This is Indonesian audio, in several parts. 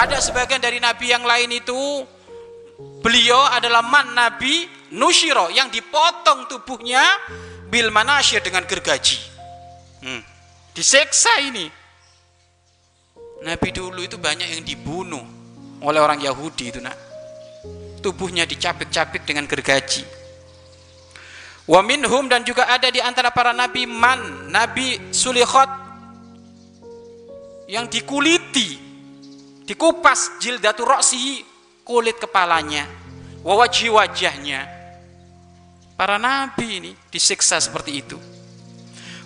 Ada sebagian dari nabi yang lain itu beliau adalah man nabi nushiro yang dipotong tubuhnya bil manasyir dengan gergaji. Hmm. Diseksa ini. Nabi dulu itu banyak yang dibunuh oleh orang Yahudi itu nak. Tubuhnya dicapik-capik dengan gergaji. Wa minhum dan juga ada di antara para nabi man, nabi Sulikhot yang dikuliti, dikupas jildatu roksihi, kulit kepalanya, wajah wajahnya. Para nabi ini disiksa seperti itu.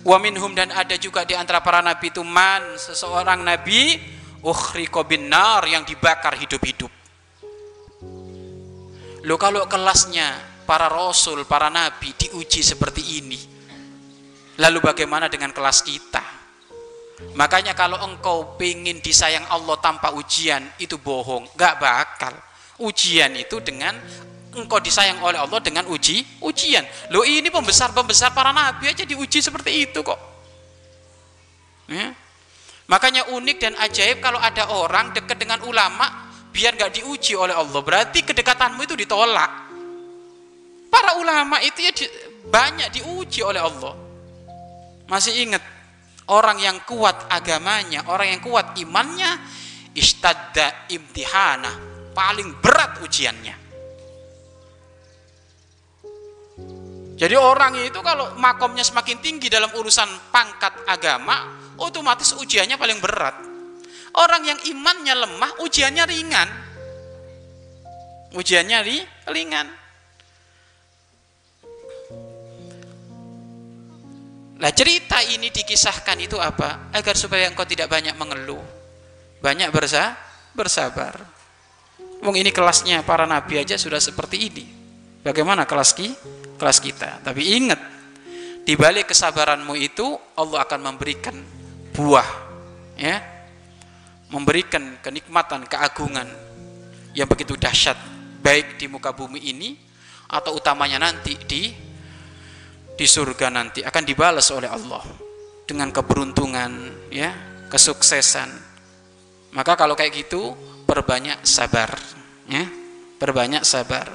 Wa minhum dan ada juga di antara para nabi itu man seseorang nabi ukhriqa binar yang dibakar hidup-hidup. Lo kalau kelasnya para rasul, para nabi diuji seperti ini. Lalu bagaimana dengan kelas kita? Makanya kalau engkau ingin disayang Allah tanpa ujian itu bohong, gak bakal. Ujian itu dengan engkau disayang oleh Allah dengan uji ujian. Lo ini pembesar-pembesar para nabi aja diuji seperti itu kok. Ya. Makanya unik dan ajaib kalau ada orang dekat dengan ulama biar nggak diuji oleh Allah. Berarti kedekatanmu itu ditolak. Para ulama itu ya di, banyak diuji oleh Allah. Masih ingat orang yang kuat agamanya, orang yang kuat imannya, istadda imtihana, paling berat ujiannya. Jadi orang itu kalau makomnya semakin tinggi dalam urusan pangkat agama, otomatis ujiannya paling berat. Orang yang imannya lemah, ujiannya ringan. Ujiannya ri, ringan. Nah cerita ini dikisahkan itu apa? Agar supaya engkau tidak banyak mengeluh. Banyak bersa, bersabar. Mungkin ini kelasnya para nabi aja sudah seperti ini. Bagaimana kelas ki? kelas kita. Tapi ingat, di balik kesabaranmu itu Allah akan memberikan buah, ya, memberikan kenikmatan, keagungan yang begitu dahsyat, baik di muka bumi ini atau utamanya nanti di di surga nanti akan dibalas oleh Allah dengan keberuntungan, ya, kesuksesan. Maka kalau kayak gitu, perbanyak sabar, ya, perbanyak sabar.